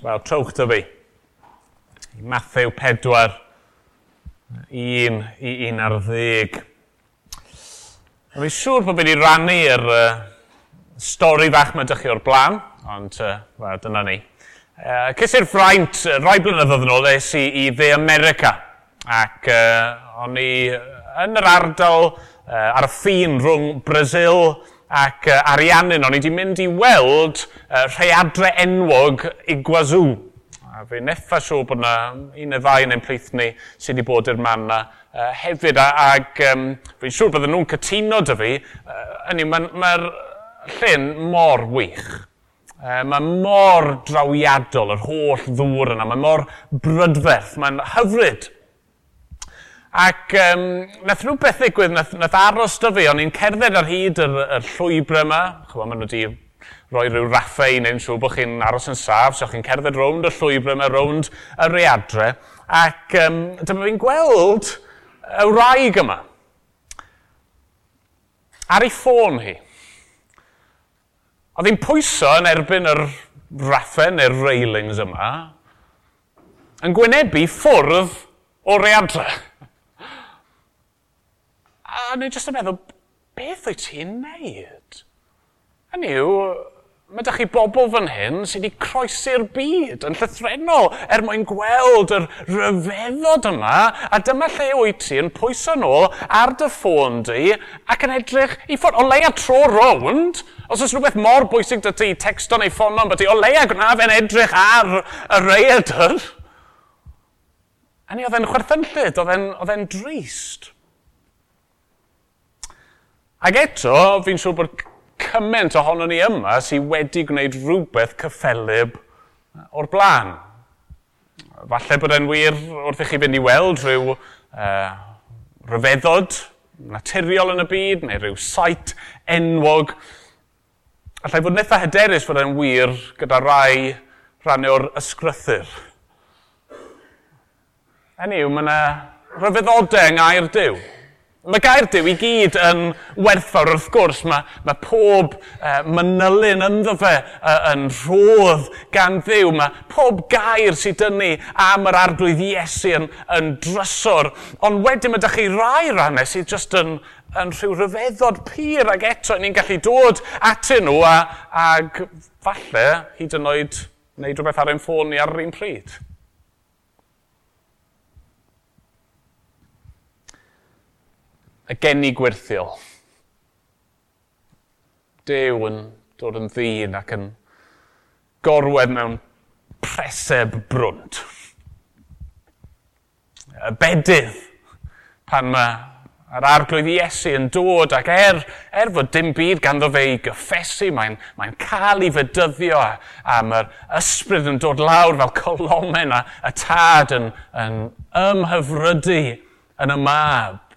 Wel, trowch dy fi. Matthew 4, 1 i 1 ar 10. A fi'n siŵr bod fi wedi rannu yr uh, stori fach mae dych chi o'r blaen, ond uh, well, dyna ni. Uh, Cys i'r ffraint, uh, rai blynyddoedd yn ôl, es i, i dde America. Ac uh, o'n i yn yr ardal uh, ar y ffin rhwng Brazil ac uh, ariannu o'n i wedi mynd i weld uh, rheadre enwog i gwazw. A fe neffa siw bod yna mm, un neu ddau yn ein plith ni sydd wedi bod i'r man yna uh, hefyd. A, ac um, fi'n siŵr bydden nhw'n cytuno dy fi, uh, mae'r ma llyn mor wych. Uh, mae mor drawiadol yr holl ddŵr yna, mae mor brydferth, mae'n hyfryd. Ac um, nath rhywbeth ddigwydd, nath, nath aros da fi, o'n i'n cerdded ar hyd yr, yr llwybr yma, chwa, maen nhw wedi roi rhyw raffau neu'n siŵr bod chi'n aros yn saf, so chi'n cerdded rownd y llwybr yma, rownd y readre, ac um, dyma fi'n gweld y wraig yma. Ar ei ffôn hi. Oedd hi'n pwyso yn erbyn yr raffau neu'r railings yma, yn gwynebu ffwrdd o readre. A o'n i jyst yn meddwl, beth wyt ti'n neud? Hynny yw, mae ydych chi bobl fan hyn sydd wedi croesi'r byd yn llythrenol er mwyn gweld yr ryfeddod yma, a dyma lle wyt ti yn pwyso nôl ar dy ffôn di ac yn edrych i ffôn. O leia tro rownd, os oes rhywbeth mor bwysig dy ti, texto neu ffôn am byti, o leia gnaf yn edrych ar y reiadr a ni oedd e'n chwerthynllid, oedd e'n drist. Ac eto, fi'n siŵr bod cymaint ohono ni yma sydd wedi gwneud rhywbeth cyffelib o'r blaen. Falle bod e'n wir wrth i chi fynd i weld rhyw uh, ryfeddod naturiol yn y byd, neu rhyw sait enwog. Allai fod netha hyderus fod e'n wir gyda rai rhan o'r ysgrythyr. Hynny yw, mae yna rhyfeddodau yng Ngair Dyw. Mae gair Dyw i gyd yn werthfawr wrth gwrs. Mae, mae pob uh, manylun ynddo fe uh, yn rhodd gan ddiw. Mae pob gair sydd dynnu am yr arglwydd Iesu yn, yn drysor. Ond wedyn mae ydych chi rai rannau sydd jyst yn, yn rhyw ryfeddod pyr ac eto ni'n gallu dod atyn nhw a, ag falle hyd yn oed wneud rhywbeth ar ein ffôn ni ar yr un pryd. y geni gwirthiol. Dew yn dod yn ddyn ac yn gorwedd mewn preseb brwnt. Y bedydd pan mae yr arglwydd Iesu yn dod ac er, er fod dim byd ganddo fe i gyffesu, mae'n mae cael ei fydyddio a, a mae'r ysbryd yn dod lawr fel colomen a y tad yn, yn ymhyfrydu yn y mab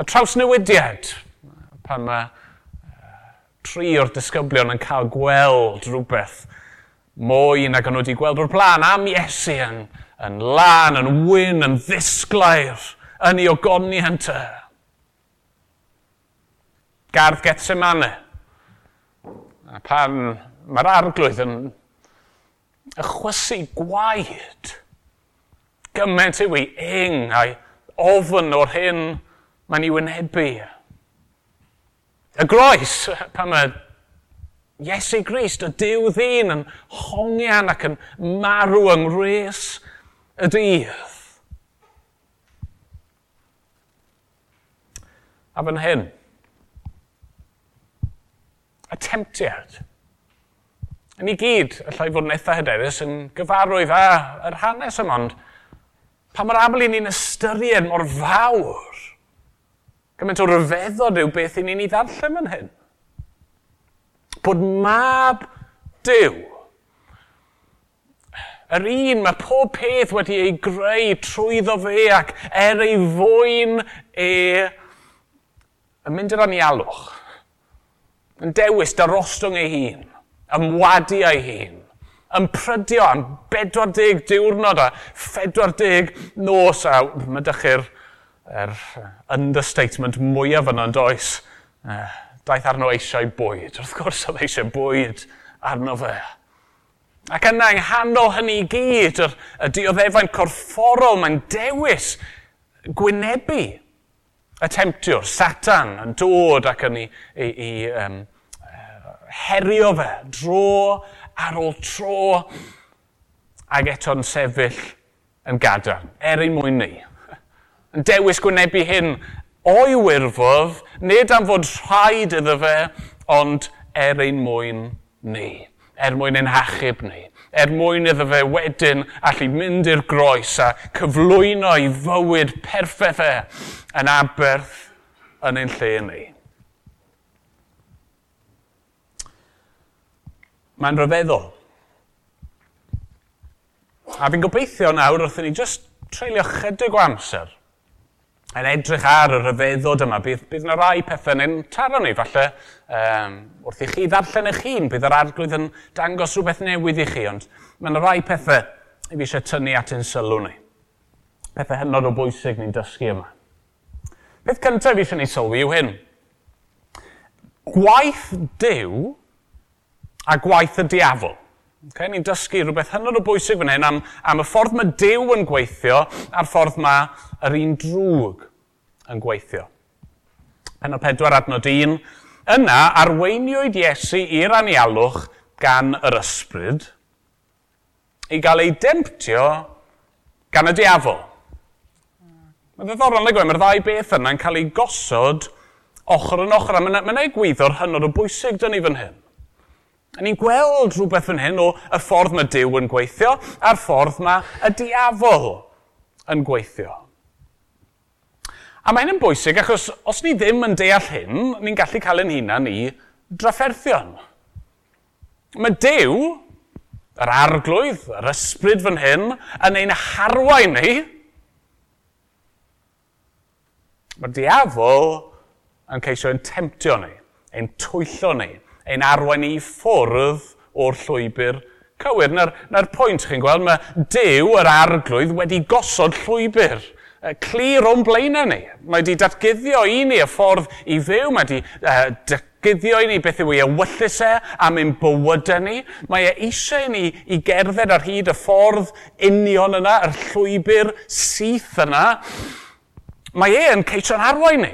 y trawsnewidiad, pan mae tri o'r disgyblion yn cael gweld rhywbeth mwy nag o'n nhw wedi gweld o'r blaen am Iesu yn, yn lan, yn wyn, yn ddisglair, yn ei ogoni hynta. Gardd Getsemane. A pan mae'r arglwydd yn ychwysu gwaed, gymaint yw ei ing a'i ofyn o'r hyn mae'n ei wynebu. Y groes, pan mae Iesu Grist, y Dyw ddyn, yn hongian ac yn marw yng ngres y dydd. A fan hyn, y temptiad, yn i gyd, y llai fod yn eitha hyderus, yn gyfarwydd â yr hanes yma, ond pa mae'r aml i ni'n ystyried mor fawr, Gymaint o ryfeddod yw beth i ni'n ei ddarllen yn hyn. Bod mab Dyw, yr un mae pob peth wedi ei greu trwyddo fe ac er ei fwyn e yn mynd yr anialwch, yn dewis darostwng ei hun, ymwadu ei hun, yn prydio am 40 diwrnod a 40 nos a mae chi'r er understatement mwyaf yna yn does. E, daeth arno eisiau bwyd. Wrth gwrs oedd eisiau bwyd arno fe. Ac yna, yng nghanol hynny i gyd, y, y dioddefa'n corfforol mae'n dewis gwynebu y temptiwr, Satan, yn dod ac yn i, i, i um, herio fe dro ar ôl tro ac eto'n sefyll yn gadarn, er ein mwyn ni dewis gwynebu hyn o'i wirfodd, nid am fod rhaid iddo fe, ond er ein mwyn ni, er mwyn ein hachub ni, er mwyn iddo fe wedyn allu mynd i'r groes a cyflwyno i fywyd perffaith e yn aberth yn ein lle ni. Mae'n rhyfeddol. A fi'n gobeithio nawr wrth i ni just treulio chydig o amser yn edrych ar y rhyfeddod yma, bydd, bydd yna rai pethau yn taro ni, falle um, wrth i chi ddarllen eich hun, bydd yr arglwydd yn dangos rhywbeth newydd i chi, ond mae yna rai pethau i fi eisiau tynnu at ein sylw ni. Pethau hynod o bwysig ni'n dysgu yma. Peth cyntaf fi eisiau ni sylwi yw hyn. Gwaith Dyw a gwaith y diafol. Okay, ni'n dysgu rhywbeth hynod o bwysig fan hyn am, am y ffordd mae Dyw yn gweithio a'r ffordd mae yr un drwg yn gweithio. Pen o pedwar adnod un, yna arweiniwyd Iesu i'r anialwch gan yr ysbryd i gael ei demptio gan y diafol. Mae'n ddiddorol yn gwe, mae'r ddau beth yna yn cael ei gosod ochr yn ochr, a mae'n ei gwyddo'r hynod o bwysig dyn ni fan hyn. A ni'n gweld rhywbeth yn hyn o y ffordd mae Dyw yn gweithio a'r ffordd mae y diafol yn gweithio. A mae'n yn bwysig achos os ni ddim yn deall hyn, ni'n gallu cael ein hunan i drafferthion. Mae Dyw, yr arglwydd, yr ysbryd fan hyn, yn ein harwain ni. Mae'r diafol yn ceisio ein temptio ni, ein twyllo ni, ein arwain i ffwrdd o'r llwybr cywir. Na'r, na pwynt chi'n gweld, mae Dyw, yr arglwydd, wedi gosod llwybr clir o'n blaenau ni. Mae wedi datgyddio i ni y ffordd i fyw, mae wedi uh, datgyddio i ni beth yw ei ewyllus e am ein bywydau ni. Mae e eisiau ni i gerdded ar hyd y ffordd union yna, yr llwybr syth yna. Mae e yn ceisio'n arwain ni.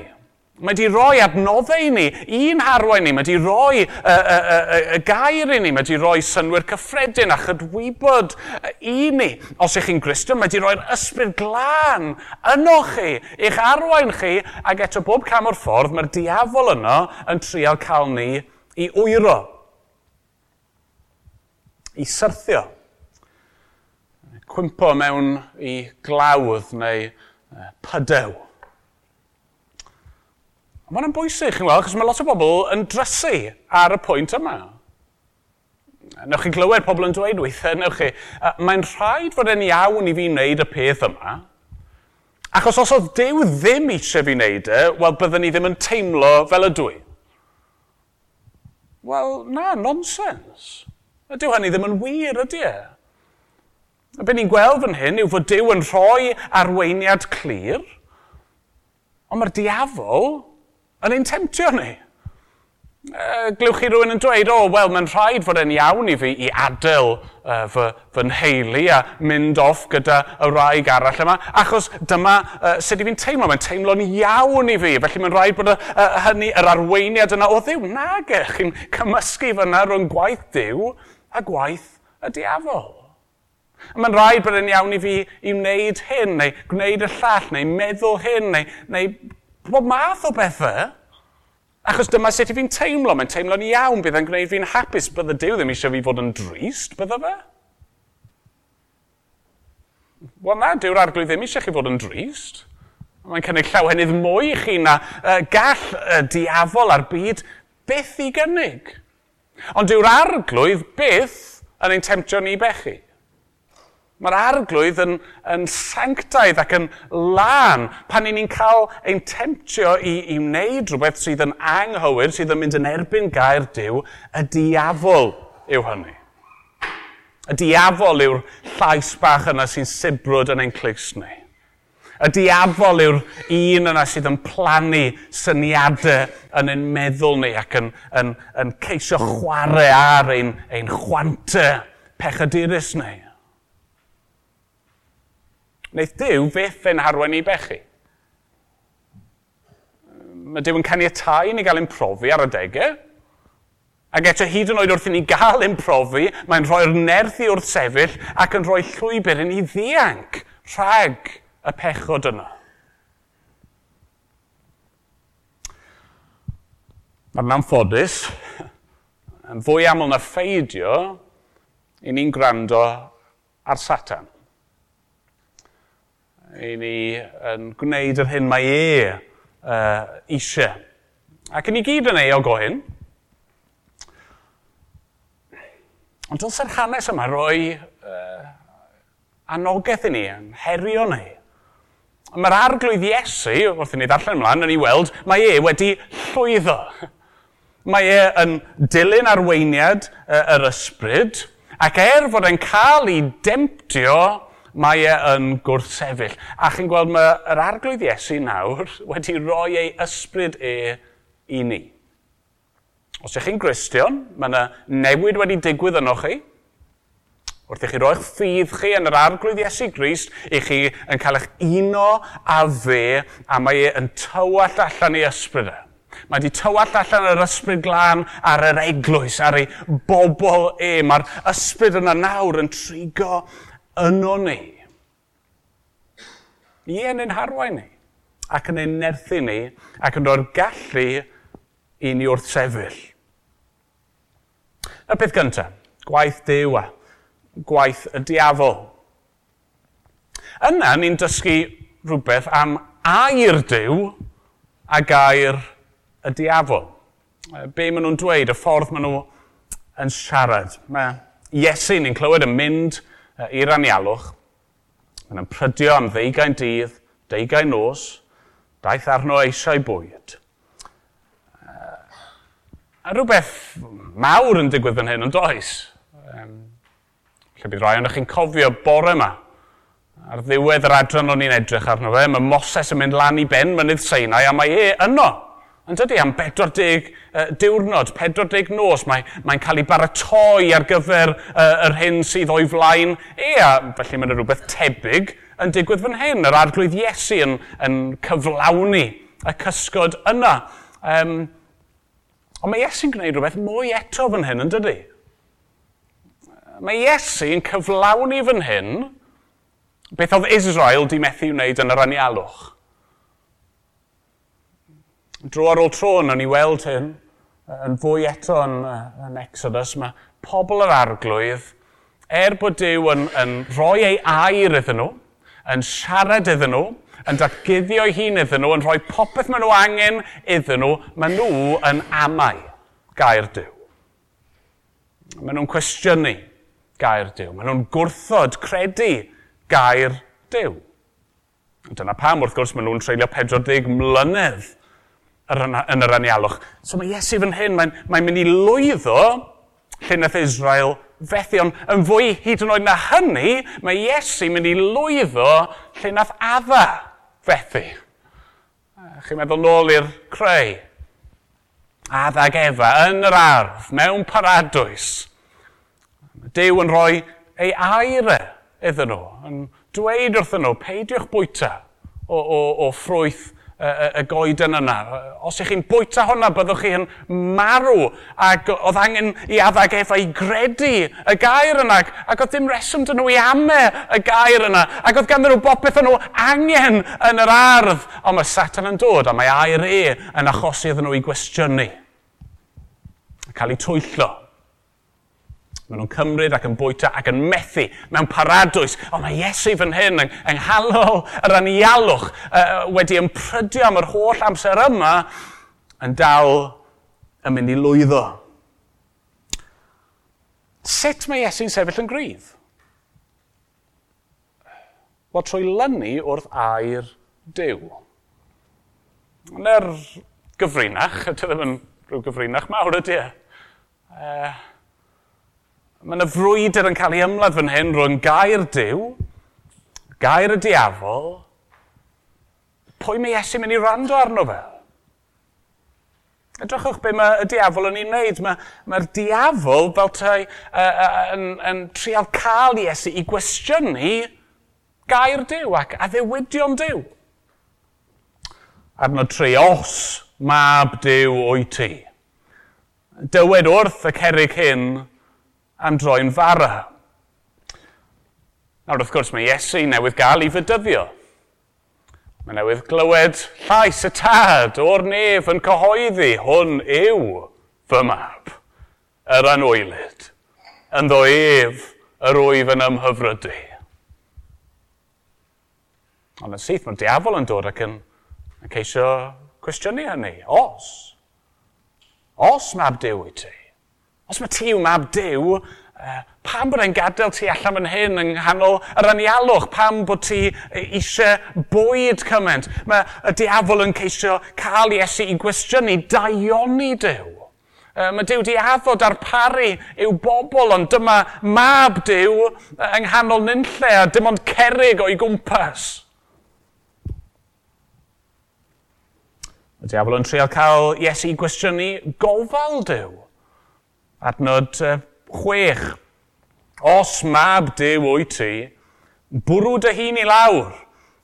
Mae di roi adnoddau i ni, un harwain ni, mae di roi y, y, y, y gair i ni, mae di roi synwyr cyffredin a chydwybod i ni. Os ych chi'n Gristion, mae di roi'r ysbryd glân yno chi, eich arwain chi, ac eto bob cam o'r ffordd mae'r diafol yno yn trial cael ni i wyro. I syrthio. Cwmpo mewn i glawdd neu pydew. Mae hwnna'n bwysig, chi'n gweld, achos mae lot o bobl yn drysu ar y pwynt yma. Newch chi glywed pobl yn dweud weithiau, newch chi, mae'n rhaid fod yn iawn i fi wneud y peth yma, achos os oedd Dyw ddim eisiau fi wneud e, wel byddwn ni ddim yn teimlo fel y dwi. Wel, na, nonsens. Ydyw hynny ddim yn wir, ydy e? A be ni'n gweld fan hyn yw fod Dyw yn rhoi arweiniad clir, ond mae'r diafol yn ein temtio ni. E, glywch chi rhywun yn dweud, o, oh, wel, mae'n rhaid fod e'n iawn i fi i adael uh, fy, fy nheulu a mynd off gyda y rhaeg arall yma, achos dyma uh, sut i fi'n teimlo, mae'n teimlo'n iawn i fi, felly mae'n rhaid bod y, uh, hynny, yr arweiniad yna o ddiw. Nag e, chi'n cymysgu fyna rhwng gwaith diw a gwaith y diafol. Mae'n rhaid bod e'n iawn i fi i wneud hyn, neu gwneud y llall, neu meddwl hyn, neu, neu bob math o bethau. Achos dyma sut i fi'n teimlo. Mae'n teimlo'n iawn bydd yn gwneud fi'n hapus. Bydde Dyw ddim eisiau fi fod yn drist, bydde fe? Wel na, Dyw'r arglwydd ddim eisiau chi fod yn drist. Mae'n cynnig llawenydd mwy i chi na uh, gall uh, diafol ar byd byth i gynnig. Ond dyw'r arglwydd byth yn ein temtio ni bechu. Mae'r arglwydd yn, yn sanctaidd ac yn lân pan ni'n ni'n cael ein temtio i, i wneud rhywbeth sydd yn anghywir, sydd yn mynd yn erbyn gair diw, y diafol yw hynny. Y diafol yw'r llais bach yna sy'n sibrwd yn ein clus ni. Y diafol yw'r un yna sydd yn plannu syniadau yn ein meddwl ni ac yn, yn, yn ceisio chwarae ar ein, ein chwantau pechadurus neu wnaeth Dyw fyth yn harwen i bechu. Mae Dyw yn caniatau ni gael ein profi ar adegau, ac eto hyd yn oed wrth i ni gael ein profi, mae'n rhoi'r nerth i wrth sefyll ac yn rhoi llwybr i ni ddianc rhag y pechod yna. Mae'n anffodus, yn fwy aml na ffeidio, i ni'n gwrando ar Satan i ni yn gwneud yr hyn mae e uh, eisiau. Ac yn i gyd yn eog o hyn. Ond dylse'r hanes yma roi uh, anogaeth i ni, yn herio ni. Mae'r arglwydd Iesu, wrth i ni ddarllen ymlaen, yn ei weld, mae e wedi llwyddo. Mae e yn dilyn arweiniad uh, yr ysbryd, ac er fod e'n cael ei demptio mae e yn gwrthsefyll. A chi'n gweld mae arglwydd Iesu nawr wedi roi ei ysbryd e i ni. Os ydych chi'n gristion, mae yna newid wedi digwydd yno chi. Wrth i chi roi'ch ffydd chi yn yr arglwydd Iesu Grist, i chi yn cael eich uno a fe, a mae e yn tywall allan ei ysbryd e. Mae wedi tywall allan yr ysbryd glân ar yr eglwys, ar ei bobl e. Mae'r ysbryd yna nawr yn trigo yno ni. Ie, yn ein harwain ni, ac yn ein nerthu ni, ac yn rhoi'r gallu i ni wrth sefyll. Y peth gyntaf, gwaith dew a gwaith y diafol. Yna ni'n dysgu rhywbeth am air dew a gair y diafol. Be maen nhw'n dweud, y ffordd maen nhw yn siarad. Mae Iesu ni'n clywed yn mynd i'r anialwch. Mae'n prydio am ddeugain dydd, deugain nos, daeth arno eisiau bwyd. A rhywbeth mawr yn digwydd fan hyn yn does. Um, lle bydd rai ond chi'n cofio bore yma. Ar ddiwedd yr adran o'n i'n edrych arno fe, mae Moses yn mynd lan i ben mynydd Seinau a mae e yno. Ond dydy am 40 uh, diwrnod, 40 nos, mae'n mae cael ei baratoi ar gyfer uh, yr hyn sydd o'i flaen e, a felly mae'n rhywbeth tebyg yn digwydd fan hyn. Yr arglwydd Iesu yn, yn cyflawni y cysgod yna. Um, ond mae Iesu'n gwneud rhywbeth mwy eto fan hyn, yn dydy? Mae Iesu yn cyflawni fan hyn beth oedd Israel di methu wneud yn yr anialwch dro ar ôl tro yn ni weld hyn, yn fwy eto yn, yn Exodus, mae pobl yr arglwydd, er bod Dyw yn, yn rhoi ei air iddyn nhw, yn siarad iddyn nhw, yn datgyddio ei hun iddyn nhw, yn rhoi popeth maen nhw angen iddyn nhw, maen nhw yn amau gair Dyw. Maen nhw'n cwestiynu gair Dyw. Maen nhw'n gwrthod credu gair Dyw. Dyna pam, wrth gwrs, maen nhw'n treulio 40 mlynedd yn yr anialwch. So mae Iesu fan hyn, mae'n mae mynd i lwyddo llynaeth Israel fethu, ond yn fwy hyd yn oed na hynny, mae Iesu mynd i lwyddo llynaeth adda fethu. Chi'n meddwl nôl i'r creu. Adda efa, yn yr ardd, mewn paradwys. Dyw yn rhoi ei aire iddyn nhw, yn dweud wrthyn nhw, peidiwch bwyta o, o, o ffrwyth y, y goeden yna. Os ych chi'n bwyta hwnna, byddwch chi'n marw. Ac oedd angen i addag efo i gredu y gair yna. Ac oedd dim reswm dyn nhw i ame y gair yna. Ac oedd ganddyn nhw bopeth nhw angen yn yr ardd. Ond mae Satan yn dod, a mae air e yn achosi iddyn nhw i gwestiynu. Cael ei twyllo. Maen nhw'n cymryd ac yn bwyta ac yn methu mewn paradwys. Ond mae Iesu fan hyn yng, yng nghalol yr anialwch uh, wedi ymprydio am yr holl amser yma yn dal yn mynd i lwyddo. Sut mae Iesu'n sefyll yn gryf? Wel, trwy lynu wrth air dew. Yn yr gyfrinach, ydy ddim yn rhyw gyfrinach mawr ydy e. Uh, mae yna frwydr yn cael ei ymladd fan hyn rhwng gair diw, gair y diafol, pwy mae Iesu mynd i rando arno fe? Edrychwch be mae y diafol yn ei wneud. Mae'r mae, diafol fel tai uh, uh, yn, yn trial cael Iesu i gwestiynu gair Dyw ac addewidion Dyw. Arno tri, os mab Dyw o'i ti. Dywed wrth y cerig hyn, am droi'n fara. Nawr wrth gwrs mae Iesu newydd gael i fydyddio. Mae newydd glywed llais y tad o'r nef yn cyhoeddi hwn yw fy mab, yr anwylid, yn ddo ef yr wyf yn ymhyfrydu. Ond yn syth mae'r diafol yn dod ac yn, yn ceisio cwestiynu hynny. Os, os mab dew i ti, Os mae ti yw mab Dyw, uh, pam bod e'n gadael ti allan fan hyn yng nghanol yr anialwch? Pam bod ti eisiau bwyd cymaint? Mae y diafol yn ceisio cael Iesu i gwestiynu daioni Dyw. Uh, mae Dyw di addo darparu i'w bobl, ond dyma mab Dyw yng nghanol nynlle a dim ond cerig o'i gwmpas. Y diafol yn trio cael Iesu i gwestiynu gofal Dyw adnod uh, chwech. Os mab dew o'i ti, bwrw dy hun i lawr,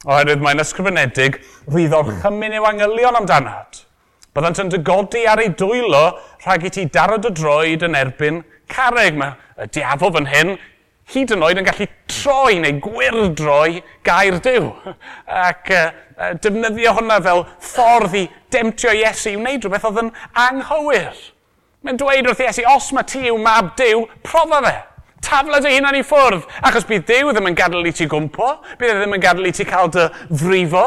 oherwydd mae'n ysgrifenedig fydd o'r chymyn i'w angylion amdanad. Byddant yn dygodi ar ei dwylo rhag i ti darod y droed yn erbyn carreg. Mae y diafol fan hyn hyd yn oed yn gallu troi neu gwirdroi gair dyw. Ac uh, defnyddio hwnna fel ffordd i demtio Iesu i wneud rhywbeth oedd yn anghywir. Mae'n dweud wrth Iesu, os mae ti yw mab Dyw, profa fe. Tafla dy hunan i ffwrdd, achos bydd Dyw ddim yn gadael i ti gwmpo, bydd e ddim yn gadael i ti cael dy frifo.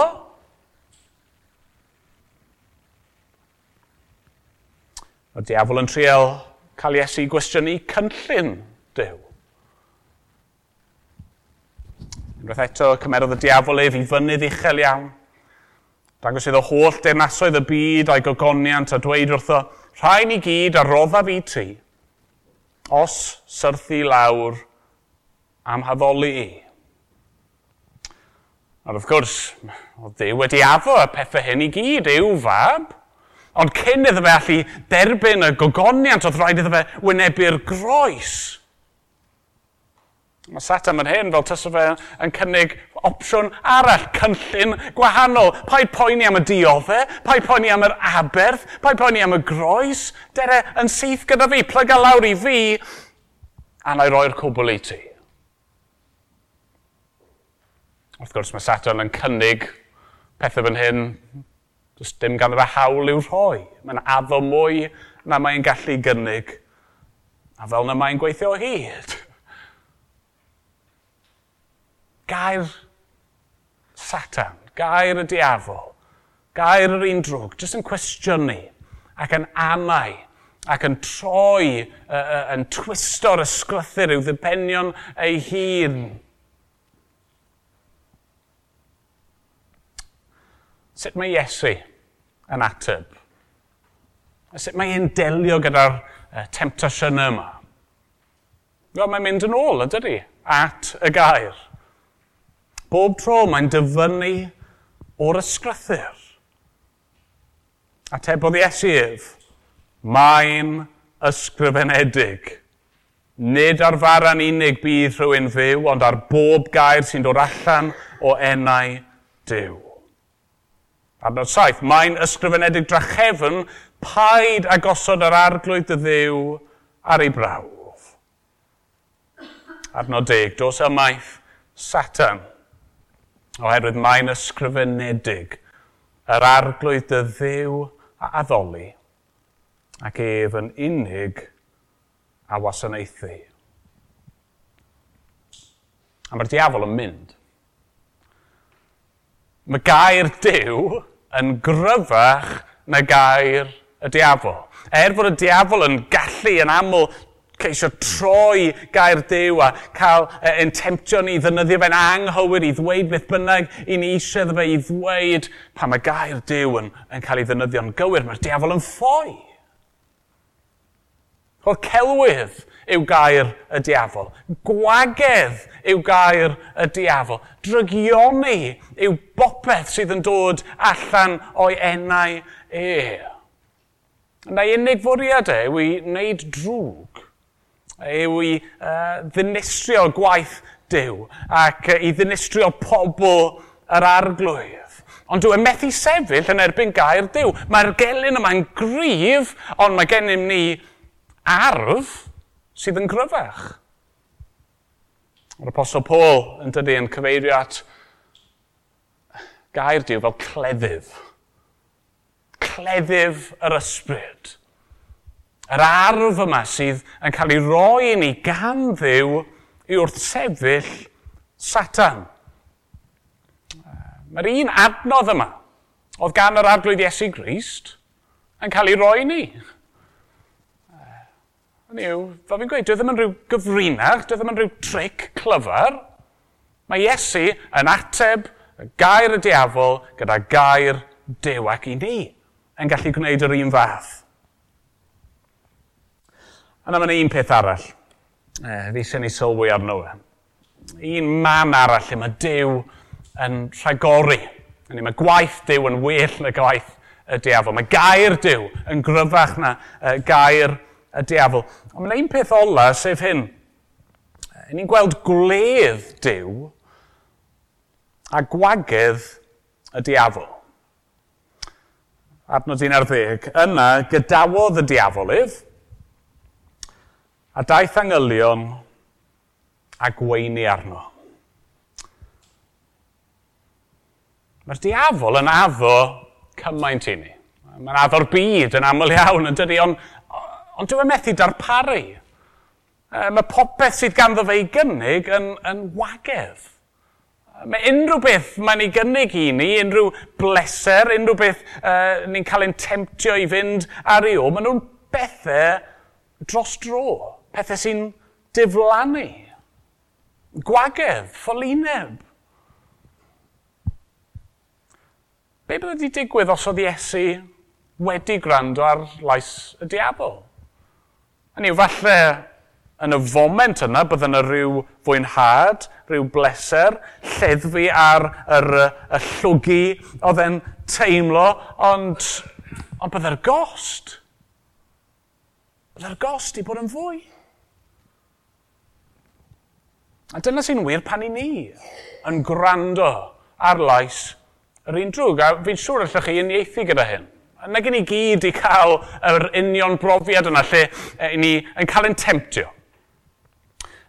Y diafol yn trial cael Iesu gwestiynu cynllun Dyw. Unwaith eto, cymerodd y diafol ef i fynydd uchel iawn. Dangos iddo holl deyrnasoedd y byd a'i gogoniant a dweud wrtho, rhain i gyd a roddaf i ti, os syrthu lawr am haddoli i. A wrth gwrs, oedd Dyw wedi afo y pethau hyn i gyd, yw fab. Ond cyn iddo fe allu derbyn y gogoniant, oedd rhaid iddo fe wynebu'r groes. Mae Satan yn hyn fel tysa fe yn cynnig opsiwn arall, cynllun gwahanol. Pa'i poeni am y dioddau? Pa'i poeni am yr aberth, Pa'i poeni am y groes. Dere yn syth gyda fi, plyga lawr i fi, a na i roi'r cwbl i ti. Wrth gwrs mae Satan yn cynnig pethau fan hyn, does dim ganddo fe hawl i'w rhoi. Mae'n addo mwy na mae'n gallu gynnig, a fel na mae'n gweithio o hyd. gair Satan, gair y diafol, gair yr un drwg, jyst yn cwestiynu ac yn amau ac yn troi, uh, uh, yn twisto'r ysgrythyr i'w ddibenion ei hun. Sut mae Iesu yn ateb? Sut mae e'n delio gyda'r uh, temptasiynau yma? Wel, mae'n mynd yn ôl, ydy? At y gair bob tro mae'n dyfynnu o'r ysgrythyr. Atebodd Iesu ef, mae'n ysgrifenedig. Nid ar faran unig bydd rhywun fyw, ond ar bob gair sy'n dod allan o enau Dyw. Adnod saith, mae'n ysgrifenedig drachefn paid agosod yr arglwydd y ddiw ar ei brawf. Adnod deg, dos ymaith Satan oherwydd mae'n ysgrifenedig yr arglwydd y ddew a addoli ac ef yn unig a wasanaethu. A mae'r diafol yn mynd. Mae gair Dyw yn gryfach na gair y diafol. Er bod y diafol yn gallu yn aml ceisio troi gair dew a cael uh, ein temptio ni ddynyddio fe'n anghywir i ddweud beth bynnag i ni eisiau fe i ddweud pan mae gair dew yn, yn cael ei ddefnyddio'n gywir. Mae'r diafol yn ffoi. Wel, celwydd yw gair y diafol. Gwagedd yw gair y diafol. Drygioni yw bopeth sydd yn dod allan o'i enau e. Na unig fwriad e yw i wneud drwg yw i uh, ddinistrio gwaith Dyw ac uh, i ddinistrio pobl yr arglwydd. Ond dwi'n e methu sefyll yn erbyn gair Dyw. Mae'r gelyn yma'n gryf, ond mae gennym ni arf sydd yn gryfach. Yr Apostol Paul yn dydy yn cyfeirio at gair Dyw fel cleddyf. Cleddyf yr ysbryd. Yr arf yma sydd yn cael ei roi i ni gan ddiw i wrth sefyll Satan. Mae'r un adnodd yma, oedd gan yr arglwydd Iesu Grist, yn cael ei roi ni. Hynny yw, fel fi'n gweud, dwi ddim yn rhyw gyfrinach, dwi ddim yn rhyw tric clyfar. Mae Iesu yn ateb y gair y diafol gyda gair dew ac i ni yn gallu gwneud yr un fath. Yna mae'n un peth arall. E, fi sy'n ni sylwi arno fe. Un man arall lle mae Dyw yn rhagori. Yna mae gwaith Dyw yn well na gwaith y diafol. Mae gair Dyw yn gryfach na uh, gair y diafol. Ond mae'n un peth ola, sef hyn. Yn ni'n gweld gwledd Dyw a gwagedd y diafol. Adnod 1 ar 10. Yna, gydawodd y diafolydd, a daeth angylion a gweini arno. Mae'r diafol yn addo cymaint i ni. Mae'n addo'r byd yn aml iawn yn dydi, ond on, dwi'n e methu darparu. E, mae popeth sydd ganddo fe i gynnig yn, yn wagedd. E, mae unrhyw beth mae'n ei gynnig i ni, unrhyw bleser, unrhyw beth uh, ni'n cael ein temptio i fynd ar ei o, maen nhw'n bethau dros dro pethau sy'n diflannu, gwagedd, ffolineb. Be bydd wedi digwydd os oedd Iesu wedi gwrando ar lais y diabol? Hynny yw, falle yn y foment yna bydd yna rhyw fwynhad, rhyw bleser, lleddfu ar yr, y llwgu oedd e'n teimlo, ond, ond bydd yr gost. Bydd yr gost i bod yn fwy. A dyna sy'n wir pan i ni yn gwrando ar lais yr un drwg. A fi'n siŵr allwch chi uniaethu gyda hyn. Nag i gyd i cael yr union brofiad yna lle e, i ni yn cael ein temptio.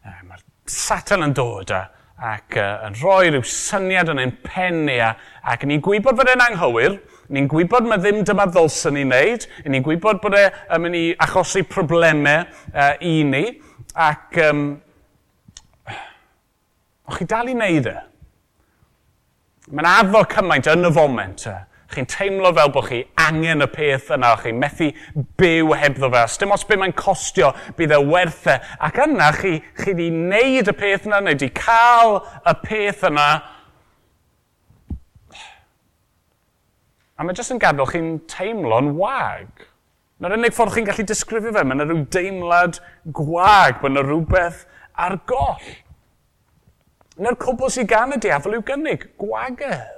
E, Mae'r satan yn dod a, ac uh, yn rhoi rhyw syniad yn ein pen ni a, ac ni'n gwybod fod e'n anghywir, ni'n gwybod mae ddim dyma ddylsyn ni wneud, ni'n gwybod bod e'n mynd i achosi problemau uh, e, i ni, ac um, O'ch chi dal i wneud e? Mae'n addo cymaint yn y foment. E. Chi'n teimlo fel bod chi angen y peth yna, chi'n methu byw hebddo fe, dim os beth mae'n costio, bydd e werth e. Ac yna chi, chi wedi wneud y peth yna, neu wedi cael y peth yna, a mae jyst yn gadael chi'n teimlo'n wag. Na'r unig ffordd chi'n gallu disgrifio fe, mae yna rhyw deimlad gwag, mae yna rhywbeth ar goll na'r cwbl sydd gan y diafol yw gynnig, gwagedd.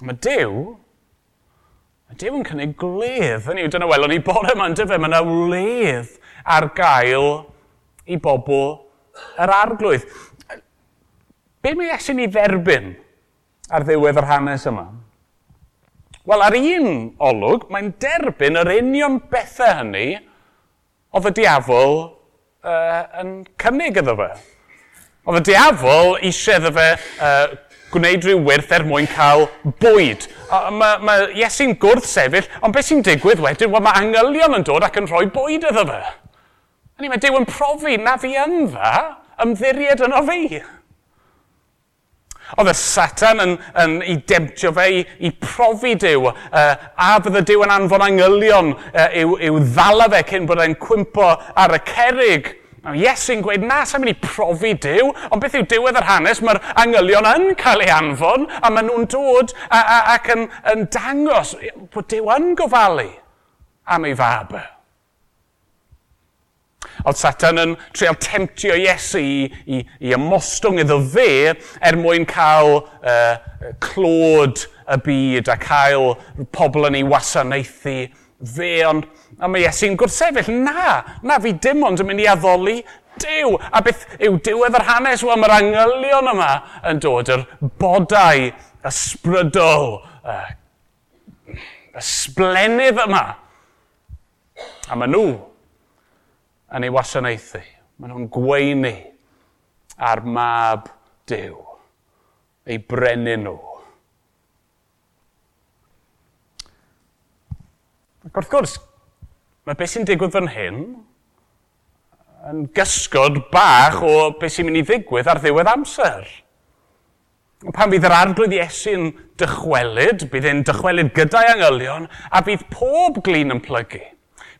Mae Dyw, mae Dyw yn cynnig gledd. hynny yw, dyna welon ni bore yma'n dyfa, mae yna wledd ar gael i bobl yr arglwydd. Be mae Iesu'n ni dderbyn ar ddiwedd yr hanes yma? Wel, ar un olwg, mae'n derbyn yr union bethau hynny oedd y diafol uh, yn cynnig iddo fe. Oedd y diafol eisiau iddo fe uh, gwneud rhyw wirth er mwyn cael bwyd. Mae ma, Iesu'n gwrdd sefyll, ond beth sy'n digwydd wedyn, wel mae angylion yn dod ac yn rhoi bwyd iddo fe. Hynny mae Dyw yn profi na fi yn dda, ymddiried yno fi. Oedd y Satan yn, yn ei demtio fe i, i profi Dyw, uh, a bydd y Dyw yn anfon angylion uh, i'w, i'w ddala fe cyn bod e'n cwmpo ar y cerig. Nawr, Iesu'n gweud, na, sa'n mynd i profi Dyw, ond beth yw diwedd yr hanes, mae'r angylion yn cael ei anfon, a maen nhw'n dod a, a, ac yn, yn dangos bod Dyw yn gofalu am ei fab. Oedd Satan yn treol temtio Iesu i, i, i ymostwng iddo fe er mwyn cael uh, clod y byd a cael pobl yn ei wasanaethu fe. Ond a mae Iesu'n gwrthsefyll, na, na fi dim ond yn mynd i addoli Dyw. A beth yw diwedd yr hanes? Wel, mae'r angylion yma yn dod, yr bodau ysbrydol, y, y sblenydd yma. A maen nhw yn ei wasanaethu. Maen nhw'n gweini ar mab Dyw, ei brenu nhw. Ac wrth gwrs, mae beth sy'n digwydd fan hyn yn gysgod bach o beth sy'n mynd i ddigwydd ar ddiwedd amser. Pan fydd yr arglwydd Iesu'n dychwelyd, bydd e'n dychwelyd gyda'i angylion, a bydd pob glin yn plygu.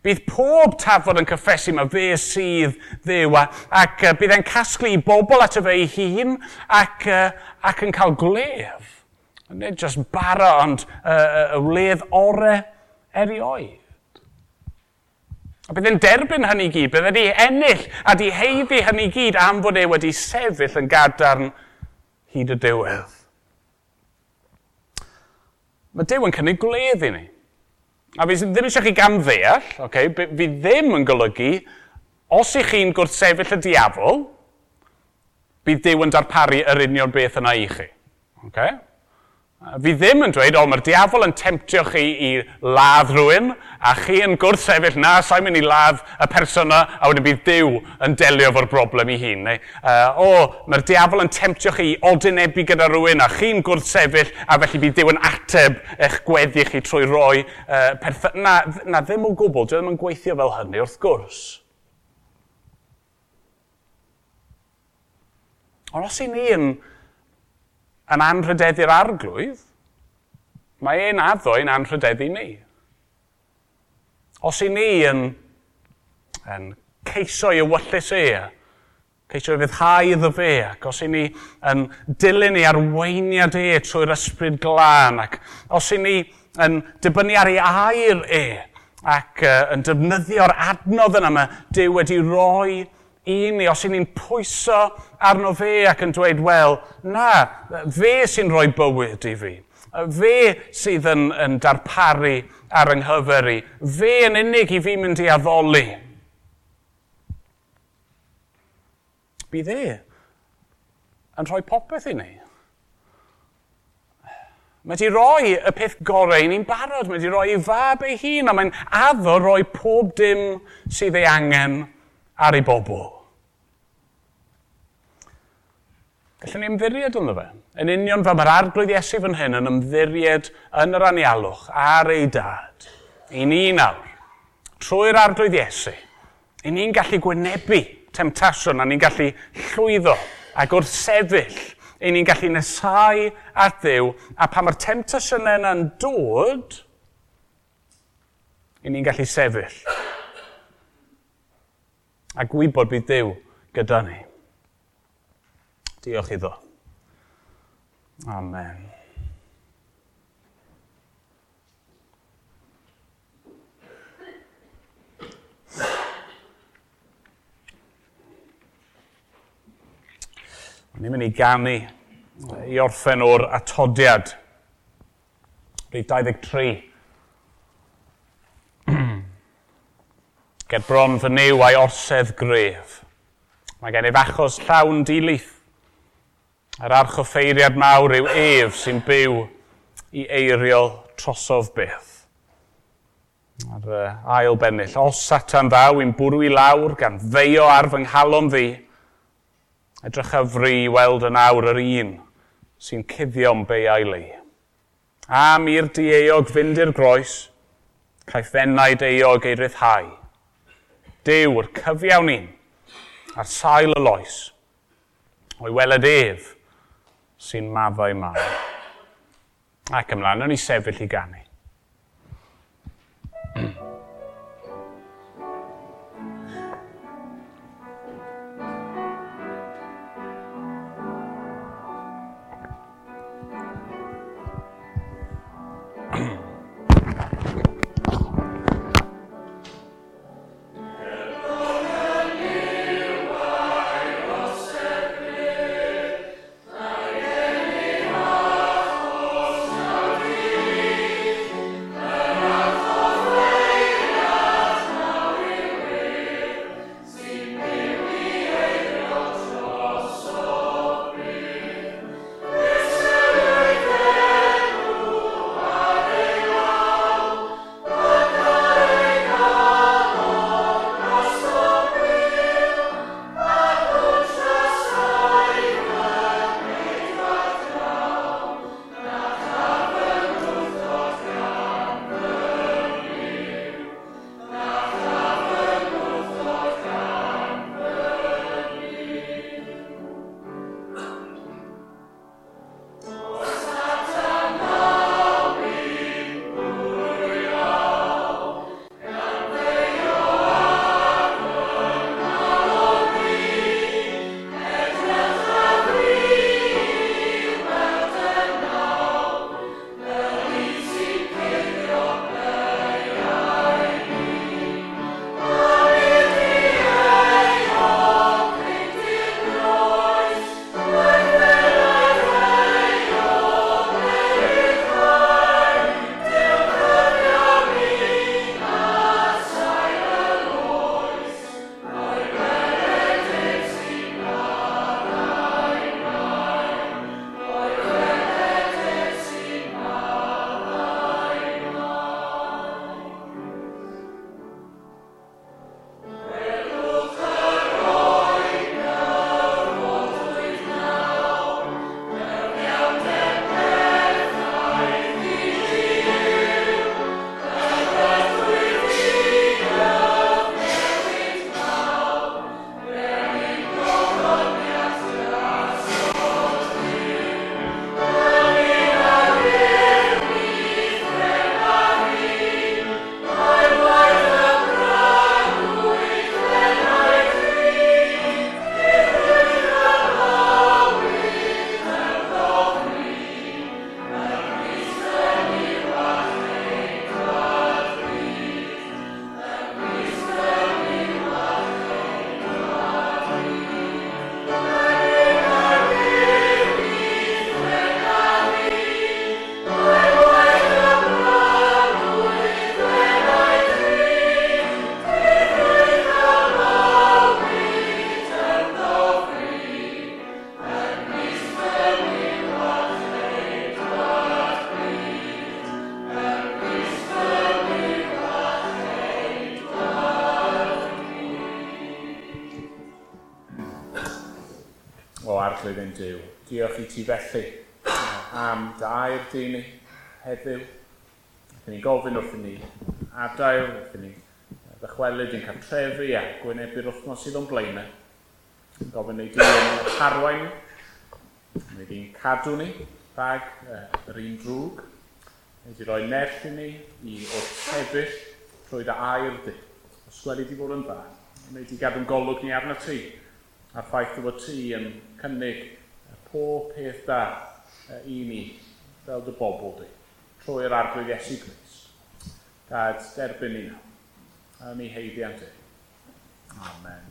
Bydd pob tafod yn cyffesu mae fe sydd ddew ac uh, bydd e'n casglu bobl at y fe ei hun ac, uh, ac yn cael glef. Nid jyst bara ond uh, y wledd orau erioed. A bydd e'n derbyn hynny gyd, bydd wedi ennill a di heiddi hynny gyd am fod e wedi sefyll yn gadarn hyd y diwedd. Mae Dyw yn cynnig gwledd i ni. A fi ddim eisiau chi gamddeall, okay, fi ddim yn golygu, os ych chi'n gwrthsefyll y diafol, bydd Dyw yn darparu yr union beth yna i chi. Okay? Fi ddim yn dweud, o, mae'r diafol yn temptio chi i ladd rhywun, a chi yn gwrthsefyll, na, sa'n mynd i ladd y person yna, a wedyn bydd Dyw yn delio fo'r broblem i hun. Neu, uh, o, mae'r diafol yn temptio chi i odynebu gyda rhywun, a chi'n gwrthsefyll, a felly bydd Dyw yn ateb eich gweddi chi trwy roi uh, perth... Na, na, ddim o gwbl, dwi ddim yn gweithio fel hynny, wrth gwrs. Ond os i ni yn yn anrhydeddu'r arglwydd, mae ein addo'n anrhydeddu ni. Os i ni yn, yn ceisio i wyllus e, ceisio i fyddhau iddo fe, ac os i ni yn dilyn ei arweiniad e trwy'r ysbryd glân, ac os i ni yn dibynnu ar ei air e, ac uh, yn defnyddio'r adnodd yna mae Dyw wedi roi i ni, os i ni'n pwyso arno fe ac yn dweud, wel, na, fe sy'n rhoi bywyd i fi. Fe sydd yn, yn darparu ar yng nghyfer i. Fe yn unig i fi mynd i addoli. Bydd e yn rhoi popeth i ni. Mae wedi rhoi y peth gorau i ni'n barod. Mae wedi rhoi ei fab ei hun a mae'n addo rhoi pob dim sydd ei angen ar ei bobl. Gallwn ni ymddiried ynddo fe. Yn union fel mae'r arglwydd Iesu fan hyn yn ymddiried yn yr anialwch ar ei dad. I ni nawr, trwy'r arglwydd Iesu, i ni'n gallu gwynebu temtasiwn a ni'n gallu llwyddo ac wrth sefyll i ni'n gallu nesau at ddiw a pa mae'r temtasiynau yna'n dod, i ni'n gallu sefyll a gwybod bydd Dyw gyda ni. Diolch iddo. Amen. Ni'n mynd i ganu i orffen o'r atodiad. Rhaid 23. Ger bron fy new a'i orsedd gref. Mae gen i fachos llawn dilith. Yr archoffeiriad mawr yw ef sy'n byw i eiriol trosof beth. Ar uh, ail bennill, os satan ddaw i'n bwrw i lawr gan feio ar fy nghalon ddi, edrych a fri weld yn awr yr un sy'n cuddio'n beiau li. Am i'r dieog fynd i'r groes, caiff fennau deiog ei ryddhau dew Dew'r cyfiawn ni ar sail y loes o'i weled ef sy'n maddau mawr. Ac ymlaen, o'n i sefyll i ganu. Arglwydd yn Dyw, diolch i ti felly am dair dyn ni heddiw. Rydyn ni'n gofyn wrth ni adael, rydyn ni ddychwelyd i'n cartrefi a gwynebu'r wythnos sydd o'n blaenau. Gofyn ei ni di'n harwain, neu di'n cadw ni rhag yr un drwg, neu di roi nerth i ni i wrth sefyll trwy dy air di. Os gweli di fod yn dda, neu di gadw'n golwg ni arno ti a'r ffaith bod ti yn cynnig pob peth da e, i ni fel dy bobl di trwy'r arglwydd Iesu Gris. Dad, derbyn ni nawr. A ni heiddiant ti. Amen.